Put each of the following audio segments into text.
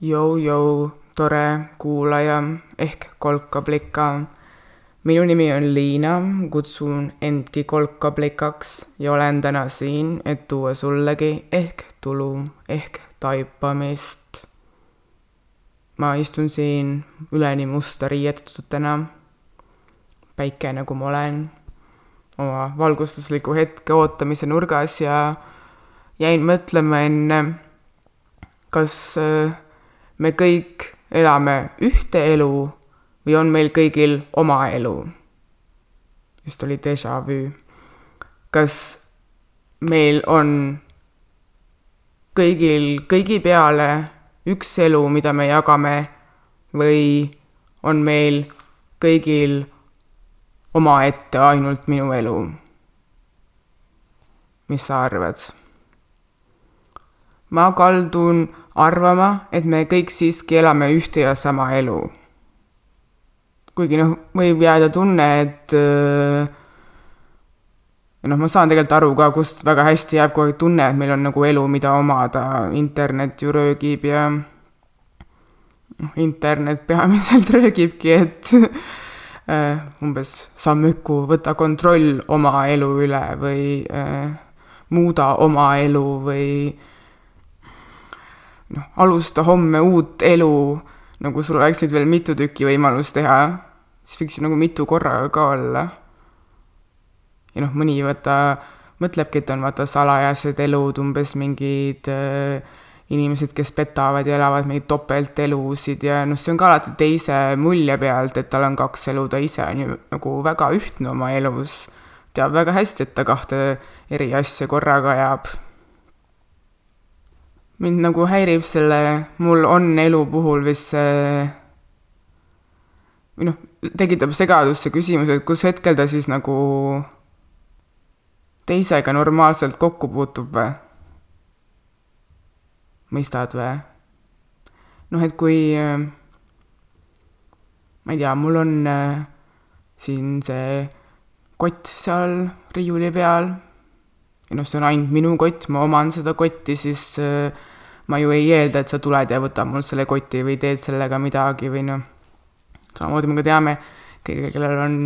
Jou-jou, tore kuulaja ehk kolkablika. minu nimi on Liina, kutsun endki kolkablikaks ja olen täna siin, et tuua sullegi ehk tulu ehk taipamist. ma istun siin üleni musta riietatutena, päike nagu ma olen, oma valgustusliku hetke ootamise nurgas ja jäin mõtlema enne, kas äh, me kõik elame ühte elu või on meil kõigil oma elu. just oli déjà vu. kas meil on kõigil kõigi peale üks elu, mida me jagame või on meil kõigil omaette ainult minu elu? mis sa arvad? ma kaldun arvama, et me kõik siiski elame ühte ja sama elu. kuigi noh, võib jääda tunne, et äh, noh, ma saan tegelikult aru ka, kust väga hästi jääb kogu aeg tunne, et meil on nagu elu, mida omada, internet ju röögib ja noh, internet peamiselt röögibki, et äh, umbes Samüku, võta kontroll oma elu üle või äh, muuda oma elu või noh, alusta homme uut elu, nagu sul oleks nüüd veel mitu tükki võimalust teha, siis võiks ju nagu mitu korraga ka olla. ja noh, mõni vaata, mõtlebki, et on vaata salajased elud, umbes mingid äh, inimesed, kes petavad ja elavad mingeid topeltelusid ja noh, see on ka alati teise mulje pealt, et tal on kaks elu, ta ise on ju nagu väga ühtne oma elus. teab väga hästi, et ta kahte eri asja korraga ajab mind nagu häirib selle mul on elu puhul vist see või noh, tekitab segadust see küsimus, et kus hetkel ta siis nagu teisega normaalselt kokku puutub või? mõistad või? noh, et kui ma ei tea, mul on äh, siin see kott seal riiuli peal ja noh, see on ainult minu kott, ma oman seda kotti, siis äh, ma ju ei eelda, et sa tuled ja võtad mul selle koti või teed sellega midagi või noh, samamoodi me ka teame, kõigil, kellel on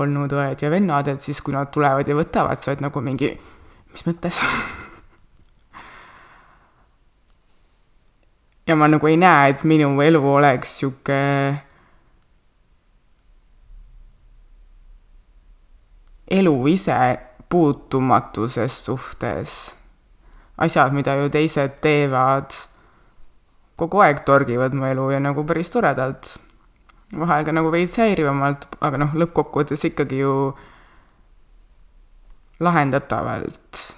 olnud õed ja vennad, et siis, kui nad tulevad ja võtavad, sa oled nagu mingi, mis mõttes? ja ma nagu ei näe, et minu elu oleks sihuke elu ise puutumatuses suhtes asjad, mida ju teised teevad, kogu aeg torgivad mu elu ja nagu päris toredalt. vahel ka nagu veits häirivamalt, aga noh, lõppkokkuvõttes ikkagi ju lahendatavalt.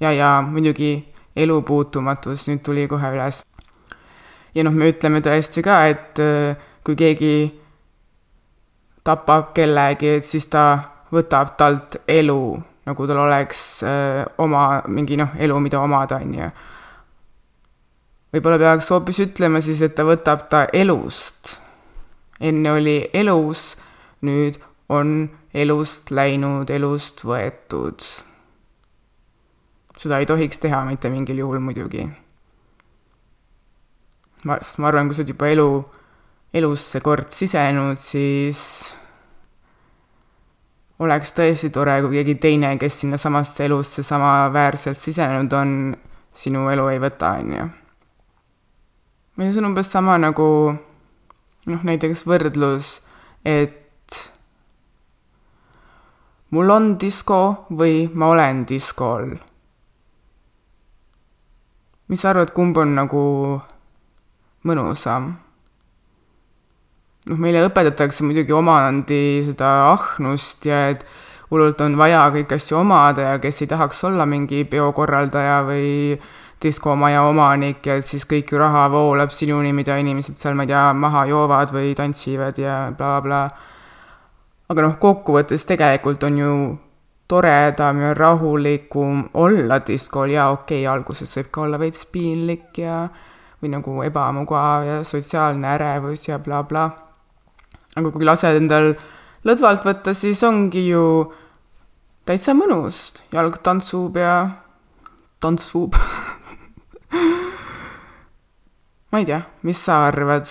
ja, ja muidugi elu puutumatus nüüd tuli kohe üles. ja noh, me ütleme tõesti ka, et äh, kui keegi tapab kellegi, et siis ta võtab talt elu nagu tal oleks öö, oma mingi noh, elu, mida omada, on ju. võib-olla peaks hoopis ütlema siis, et ta võtab ta elust. enne oli elus, nüüd on elust läinud, elust võetud. seda ei tohiks teha mitte mingil juhul muidugi. ma, sest ma arvan, kui sa oled juba elu, elusse kord sisenenud, siis oleks tõesti tore, kui keegi teine, kes sinnasamasse elusse samaväärselt sisenenud on, sinu elu ei võta, on ju. või see on umbes sama nagu noh, näiteks võrdlus, et mul on disko või ma olen diskol. mis sa arvad, kumb on nagu mõnusam? Noh, meile õpetatakse muidugi omandi seda ahnust ja et hullult on vaja kõiki asju omada ja kes ei tahaks olla mingi peokorraldaja või diskomaja omanik ja siis kõik ju raha voolab sinuni, mida inimesed seal, ma ei tea, maha joovad või tantsivad ja blablabla bla.. aga noh, kokkuvõttes tegelikult on ju toredam ja rahulikum olla diskol ja okei okay,, alguses võib ka olla veits piinlik ja või nagu ebamugav ja sotsiaalne ärevus ja blablabla bla aga kui lased endal lõdvalt võtta, siis ongi ju täitsa mõnus, jalg tantsub ja tantsub ma ei tea, mis sa arvad?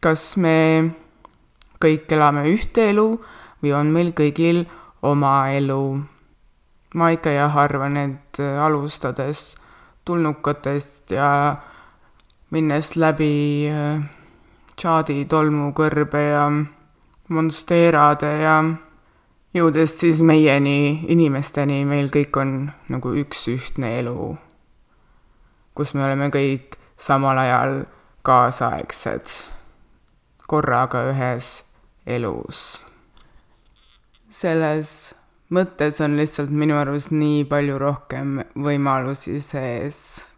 kas me kõik elame ühte elu või on meil kõigil oma elu? ma ikka jah arvan, et alustades tulnukatest ja minnes läbi äh, Tšaadi tolmukõrbe ja monsteerade ja jõudes siis meieni, inimesteni, meil kõik on nagu üks ühtne elu, kus me oleme kõik samal ajal kaasaegsed, korraga ühes elus. selles mõttes on lihtsalt minu arust nii palju rohkem võimalusi sees.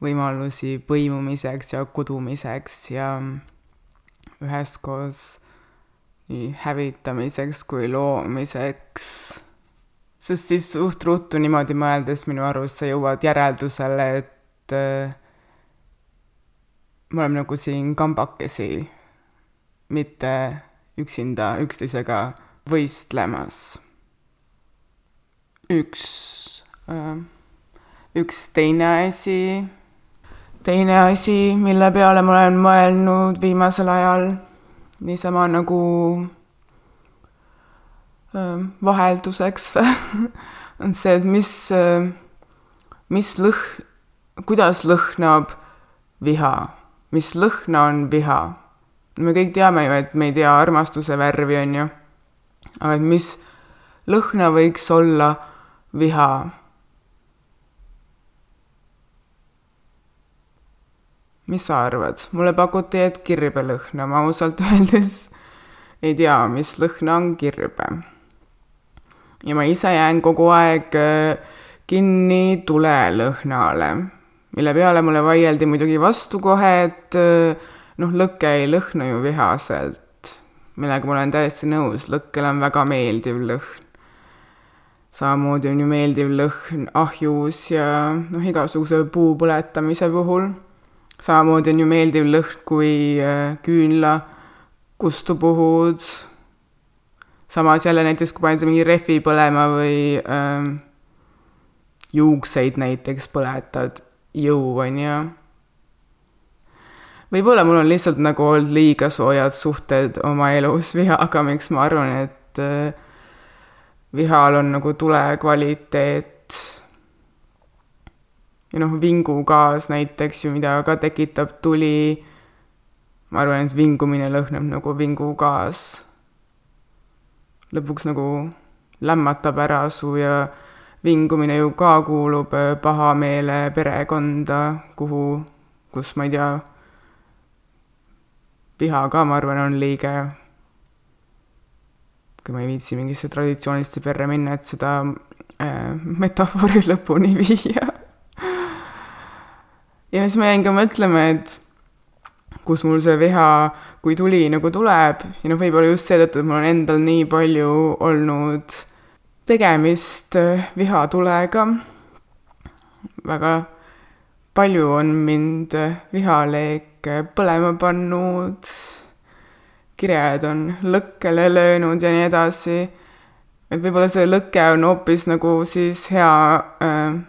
Võimalusi põimumiseks ja kudumiseks ja üheskoos nii hävitamiseks kui loomiseks. sest siis suht ruttu niimoodi mõeldes minu arust sa jõuad järeldusele, et äh, me oleme nagu siin kambakesi, mitte üksinda üksteisega võistlemas. üks äh,, üks teine asi, teine asi, mille peale ma olen mõelnud viimasel ajal, niisama nagu vahelduseks on see, et mis mis lõh-, kuidas lõhnab viha, mis lõhna on viha me kõik teame ju, et me ei tea armastuse värvi, on ju. aga et mis lõhna võiks olla viha? Mis sa arvad? mulle pakuti, et kirbelõhna, ma ausalt öeldes ei tea, mis lõhna on kirbe. ja ma ise jään kogu aeg äh, kinni tulelõhnale, mille peale mulle vaieldi muidugi vastu kohe, et äh, noh, lõke ei lõhna ju vihaselt, millega ma olen täiesti nõus, lõkkel on väga meeldiv lõhn. samamoodi on ju meeldiv lõhn ahjus ja noh, igasuguse puu põletamise puhul. Samamoodi on ju meeldiv lõhn, kui äh, küünla kustu puhud. samas jälle näiteks, kui paned mingi rehvi põlema või ähm, juukseid näiteks põletad, jõu on ju võib-olla mul on lihtsalt nagu olnud liiga soojad suhted oma elus vihaga, miks ma arvan, et äh, vihal on nagu tule kvaliteet. Ja noh, vingugaas näiteks ju, mida ka tekitab tuli. ma arvan, et vingumine lõhnab nagu vingugaas. lõpuks nagu lämmatab ära su ja vingumine ju ka kuulub äh, pahameele perekonda, kuhu, kus ma ei tea viha ka, ma arvan, on liige. kui ma ei viitsi mingisse traditsioonilisse perre minna, et seda äh, metafoori lõpuni viia ja siis ma jäin ka mõtlema, et kus mul see viha kui tuli nagu tuleb ja noh, võib-olla just seetõttu, et mul on endal nii palju olnud tegemist äh, vihatulega. väga palju on mind äh, vihaleek põlema pannud, kirjad on lõkkele löönud ja nii edasi. et võib-olla see lõke on hoopis nagu siis hea äh,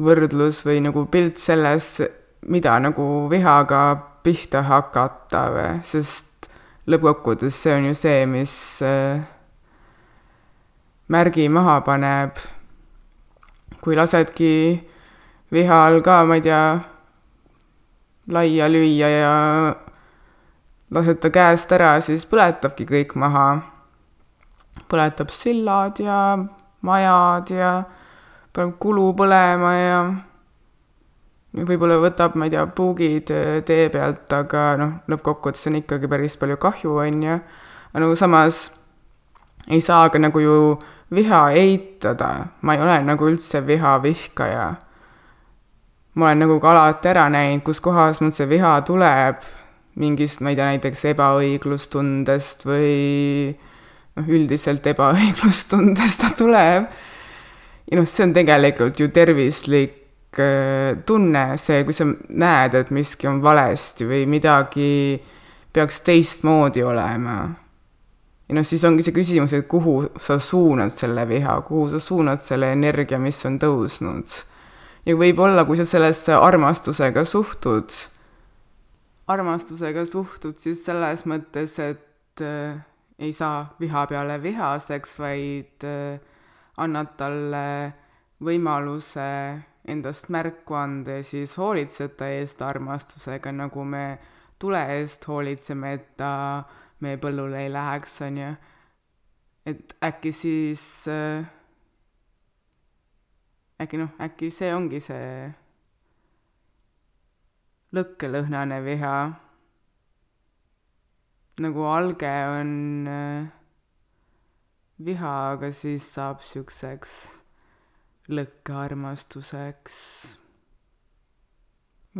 võrdlus või nagu pilt sellest, mida nagu vihaga pihta hakata või, sest lõppkokkuvõttes see on ju see, mis äh, märgi maha paneb. kui lasedki viha all ka, ma ei tea, laia lüüa ja lased ta käest ära, siis põletabki kõik maha. põletab sillad ja majad ja paneb kulu põlema ja võib-olla võtab, ma ei tea, puugid tee pealt, aga noh, lõppkokkuvõttes on ikkagi päris palju kahju, on ju. aga nagu samas ei saa ka nagu ju viha eitada, ma ei ole nagu üldse viha vihkaja ma olen nagu ka alati ära näinud, kus kohas mul see viha tuleb, mingist, ma ei tea, näiteks ebaõiglustundest või noh, üldiselt ebaõiglustundest ta tuleb. Ja noh, see on tegelikult ju tervislik äh, tunne, see, kui sa näed, et miski on valesti või midagi peaks teistmoodi olema. ja noh, siis ongi see küsimus, et kuhu sa suunad selle viha, kuhu sa suunad selle energia, mis on tõusnud. ja võib-olla, kui sa sellesse armastusega suhtud, armastusega suhtud, siis selles mõttes, et äh, ei saa viha peale vihaseks, vaid äh, annad talle võimaluse endast märku anda ja siis hoolitsed ta eest armastusega, nagu me tule eest hoolitseme, et ta meie põllule ei läheks, on ju. et äkki siis äh,, äkki noh, äkki see ongi see lõkkelõhnane viha. nagu alge on äh, viha, aga siis saab siukseks lõkkearmastuseks,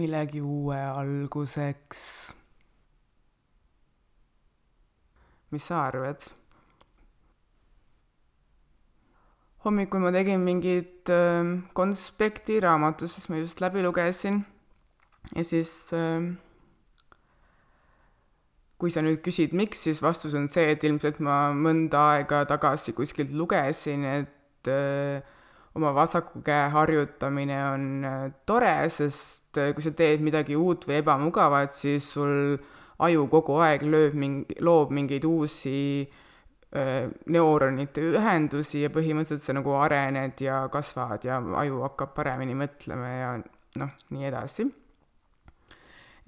millegi uue alguseks mis sa arvad? hommikul ma tegin mingit äh, konspekti raamatust, siis ma just läbi lugesin ja siis äh, kui sa nüüd küsid, miks, siis vastus on see, et ilmselt ma mõnda aega tagasi kuskilt lugesin, et äh, oma vasaku käe harjutamine on äh, tore, sest äh, kui sa teed midagi uut või ebamugavat, siis sul aju kogu aeg lööb mingi, loob mingeid uusi neuronite ühendusi ja põhimõtteliselt sa nagu arened ja kasvad ja aju hakkab paremini mõtlema ja noh, nii edasi.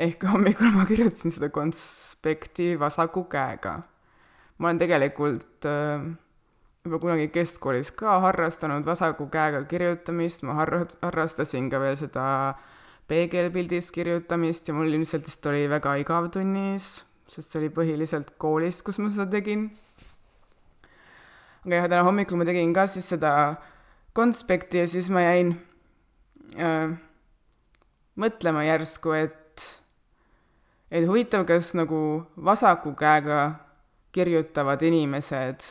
Ehk hommikul ma kirjutasin seda konspekti vasaku käega. ma olen tegelikult äh, juba kunagi keskkoolis ka harrastanud vasaku käega kirjutamist, ma harra-, harrastasin ka veel seda peegelpildis kirjutamist ja mul ilmselt vist oli väga igav tunnis, sest see oli põhiliselt koolis, kus ma seda tegin. aga jah, täna hommikul ma tegin ka siis seda konspekti ja siis ma jäin äh, mõtlema järsku, et, et huvitav, kas nagu vasaku käega kirjutavad inimesed,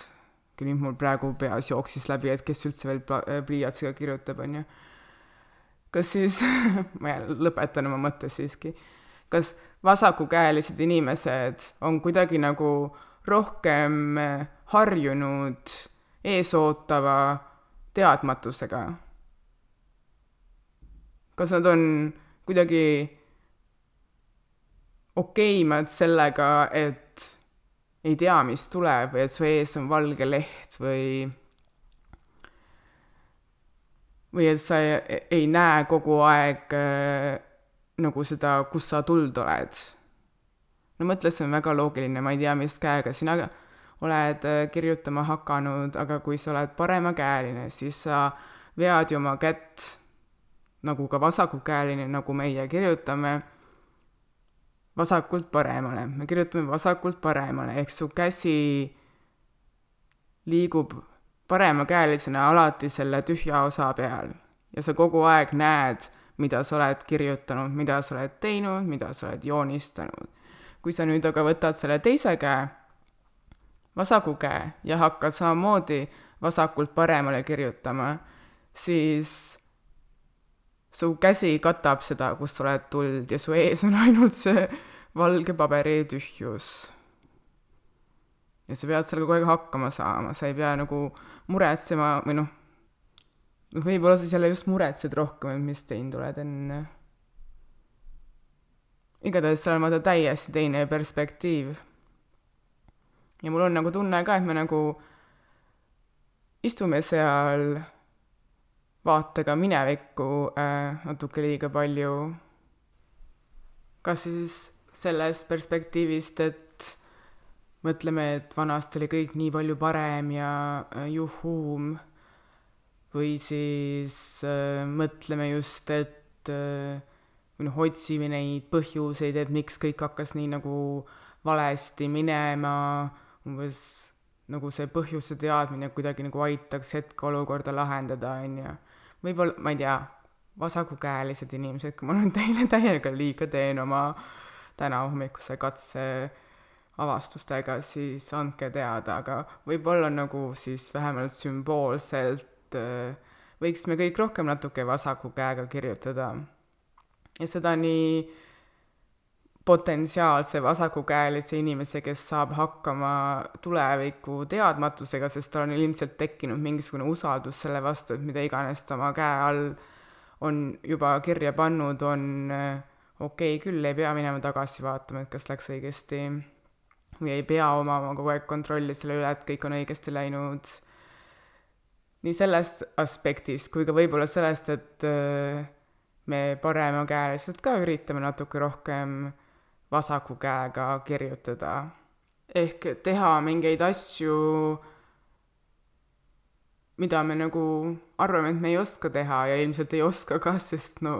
nüüd mul praegu peas jooksis läbi, et kes üldse veel pliiatsiga kirjutab, on ju kas siis ma lõpetan oma mõtte siiski, kas vasakukäelised inimesed on kuidagi nagu rohkem harjunud eesootava teadmatusega? kas nad on kuidagi okeimad sellega, et ei tea, mis tuleb või et su ees on valge leht või või et sa ei, ei näe kogu aeg äh, nagu seda, kus sa tuld oled. no mõtle, see on väga loogiline, ma ei tea, mis käega sina oled äh, kirjutama hakanud, aga kui sa oled paremakäeline, siis sa vead ju oma kätt nagu ka vasakukäeline, nagu meie kirjutame, vasakult paremale, me kirjutame vasakult paremale, ehk su käsi liigub paremakäelisena alati selle tühja osa peal. Ja sa kogu aeg näed, mida sa oled kirjutanud, mida sa oled teinud, mida sa oled joonistanud. kui sa nüüd aga võtad selle teise käe, vasaku käe ja hakkad samamoodi vasakult paremale kirjutama, siis su käsi katab seda, kust sa oled tuld ja su ees on ainult see valge paberi tühjus ja sa pead sellega kogu aeg hakkama saama, sa ei pea nagu muretsema või noh, noh, võib-olla sa jälle just muretsed rohkem, et mis teinud oled enne. igatahes seal on vaata täiesti teine perspektiiv. ja mul on nagu tunne ka, et me nagu istume seal vaatega minevikku äh, natuke liiga palju. kas siis sellest perspektiivist, et mõtleme, et vanasti oli kõik nii palju parem ja äh, juhuum, või siis äh, mõtleme just, et äh, või noh, otsime neid põhjuseid, et miks kõik hakkas nii nagu valesti minema, umbes nagu see põhjuse teadmine kuidagi nagu aitaks hetkeolukorda lahendada, on ju. Võib-olla, ma ei tea, vasakukäelised inimesed, kui ma nüüd teile täiega liiga teen oma täna hommikuse katse avastustega, siis andke teada, aga võib-olla nagu siis vähemalt sümboolselt äh, võiksime kõik rohkem natuke vasaku käega kirjutada. ja seda nii potentsiaalse vasakukäelise inimese, kes saab hakkama tuleviku teadmatusega, sest tal on ilmselt tekkinud mingisugune usaldus selle vastu, et mida iganes ta oma käe all on juba kirja pannud, on äh, okei okay, küll, ei pea minema tagasi vaatama, et kas läks õigesti või ei pea omama kogu aeg kontrolli selle üle, et kõik on õigesti läinud. nii sellest aspektist kui ka võib-olla sellest, et äh, me paremakäeliselt ka üritame natuke rohkem vasaku käega kirjutada. ehk teha mingeid asju, mida me nagu arvame, et me ei oska teha ja ilmselt ei oska ka, sest no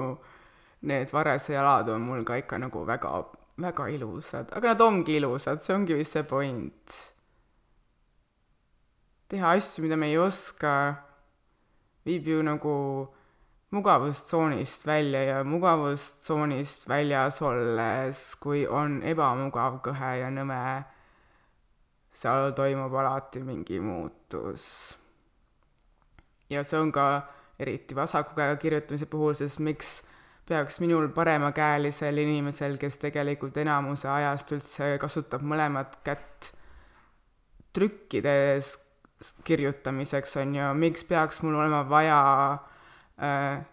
need varese jalad on mul ka ikka nagu väga, väga ilusad, aga nad ongi ilusad, see ongi vist see point. teha asju, mida me ei oska, viib ju nagu mugavustsoonist välja ja mugavustsoonist väljas olles, kui on ebamugav, kõhe ja nõme, seal toimub alati mingi muutus. ja see on ka eriti vasaku käega kirjutamise puhul, sest miks peaks minul paremakäelisel inimesel, kes tegelikult enamuse ajast üldse kasutab mõlemat kätt trükkides kirjutamiseks, on ju, miks peaks mul olema vaja äh,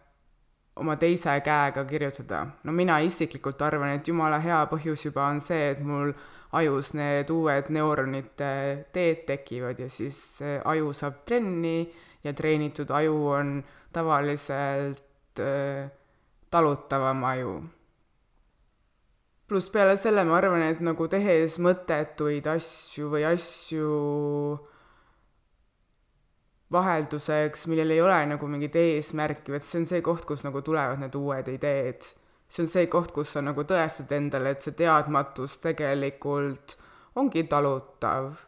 oma teise käega kirjutada. no mina isiklikult arvan, et jumala hea põhjus juba on see, et mul ajus need uued neuronite teed tekivad ja siis aju saab trenni ja treenitud aju on tavaliselt äh, talutavam aju. pluss peale selle ma arvan, et nagu tehes mõttetuid asju või asju vahelduseks, millel ei ole nagu mingit eesmärki, vaid see on see koht, kus nagu tulevad need uued ideed. see on see koht, kus sa nagu tõestad endale, et see teadmatus tegelikult ongi talutav.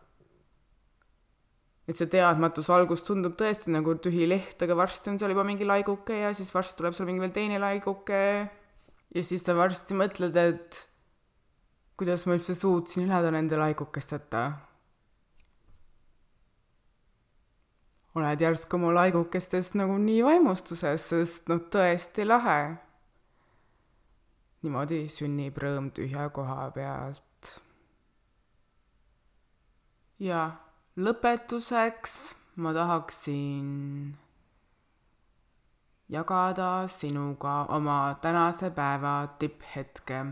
et see teadmatus alguses tundub tõesti nagu tühi leht, aga varsti on seal juba mingi laiguke ja siis varsti tuleb seal mingi veel teine laiguke. ja siis sa varsti mõtled, et kuidas ma üldse suutsin elada nende laigukesteta oled järsku mu laigukestest nagu nii vaimustuses, sest noh, tõesti lahe. niimoodi sünnib rõõm tühja koha pealt. ja lõpetuseks ma tahaksin jagada sinuga oma tänase päeva tipphetke.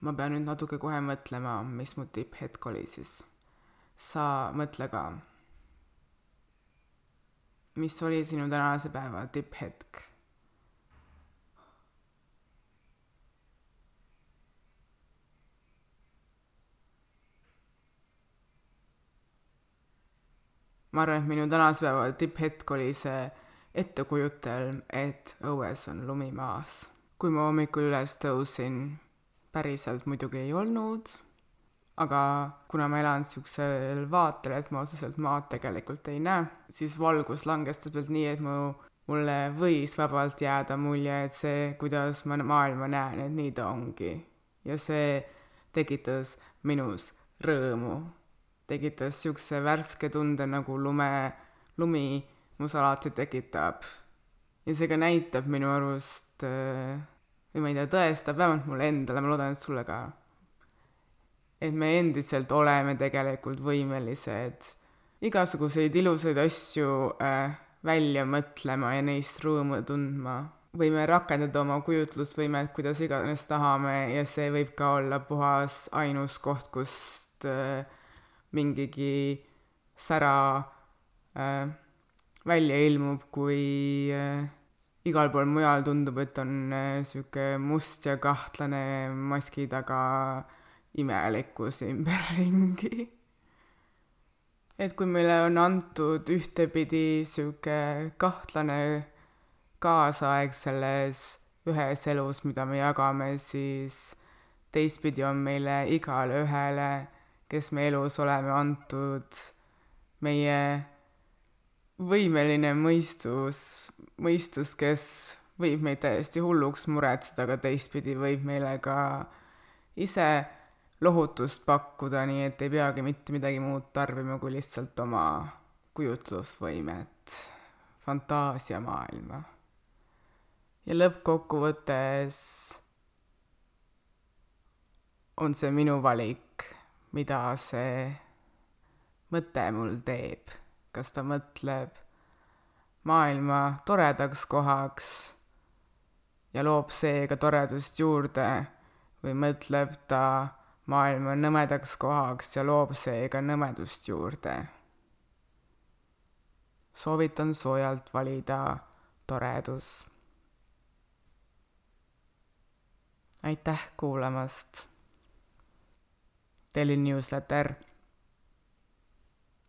ma pean nüüd natuke kohe mõtlema, mis mu tipphetk oli siis. sa mõtle ka mis oli sinu tänase päeva tipphetk? ma arvan, et minu tänase päeva tipphetk oli see ettekujutelm, et õues on lumi maas. kui ma hommikul üles tõusin, päriselt muidugi ei olnud aga kuna ma elan niisugusel vaatel, et ma otseselt maad tegelikult ei näe, siis valgus langes täpselt nii, et mu, mulle võis vabalt jääda mulje, et see, kuidas ma maailma näen, et nii ta ongi. ja see tekitas minus rõõmu. tekitas niisuguse värske tunde, nagu lume, lumi mus alati tekitab. ja see ka näitab minu arust või ma ei tea, tõestab vähemalt mulle endale, ma loodan, et sulle ka et me endiselt oleme tegelikult võimelised igasuguseid ilusaid asju äh, välja mõtlema ja neist rõõmu tundma. võime rakendada oma kujutlusvõimet kuidas iganes tahame ja see võib ka olla puhas ainus koht, kust äh, mingigi sära äh, välja ilmub, kui äh, igal pool mujal tundub, et on niisugune äh, must ja kahtlane maski taga imelikkus ümberringi. et kui meile on antud ühtepidi sihuke kahtlane kaasaeg selles ühes elus, mida me jagame, siis teistpidi on meile igale ühele, kes me elus oleme antud, meie võimeline mõistus, mõistus, kes võib meid täiesti hulluks muretseda, aga teistpidi võib meile ka ise lohutust pakkuda, nii et ei peagi mitte midagi muud tarbima kui lihtsalt oma kujutlusvõimet, fantaasiamaailma. ja lõppkokkuvõttes on see minu valik, mida see mõte mul teeb. kas ta mõtleb maailma toredaks kohaks ja loob seega toredust juurde või mõtleb ta maailma nõmedaks kohaks ja loob seega nõmedust juurde. soovitan soojalt valida toredus. aitäh kuulamast. Daily Newsletter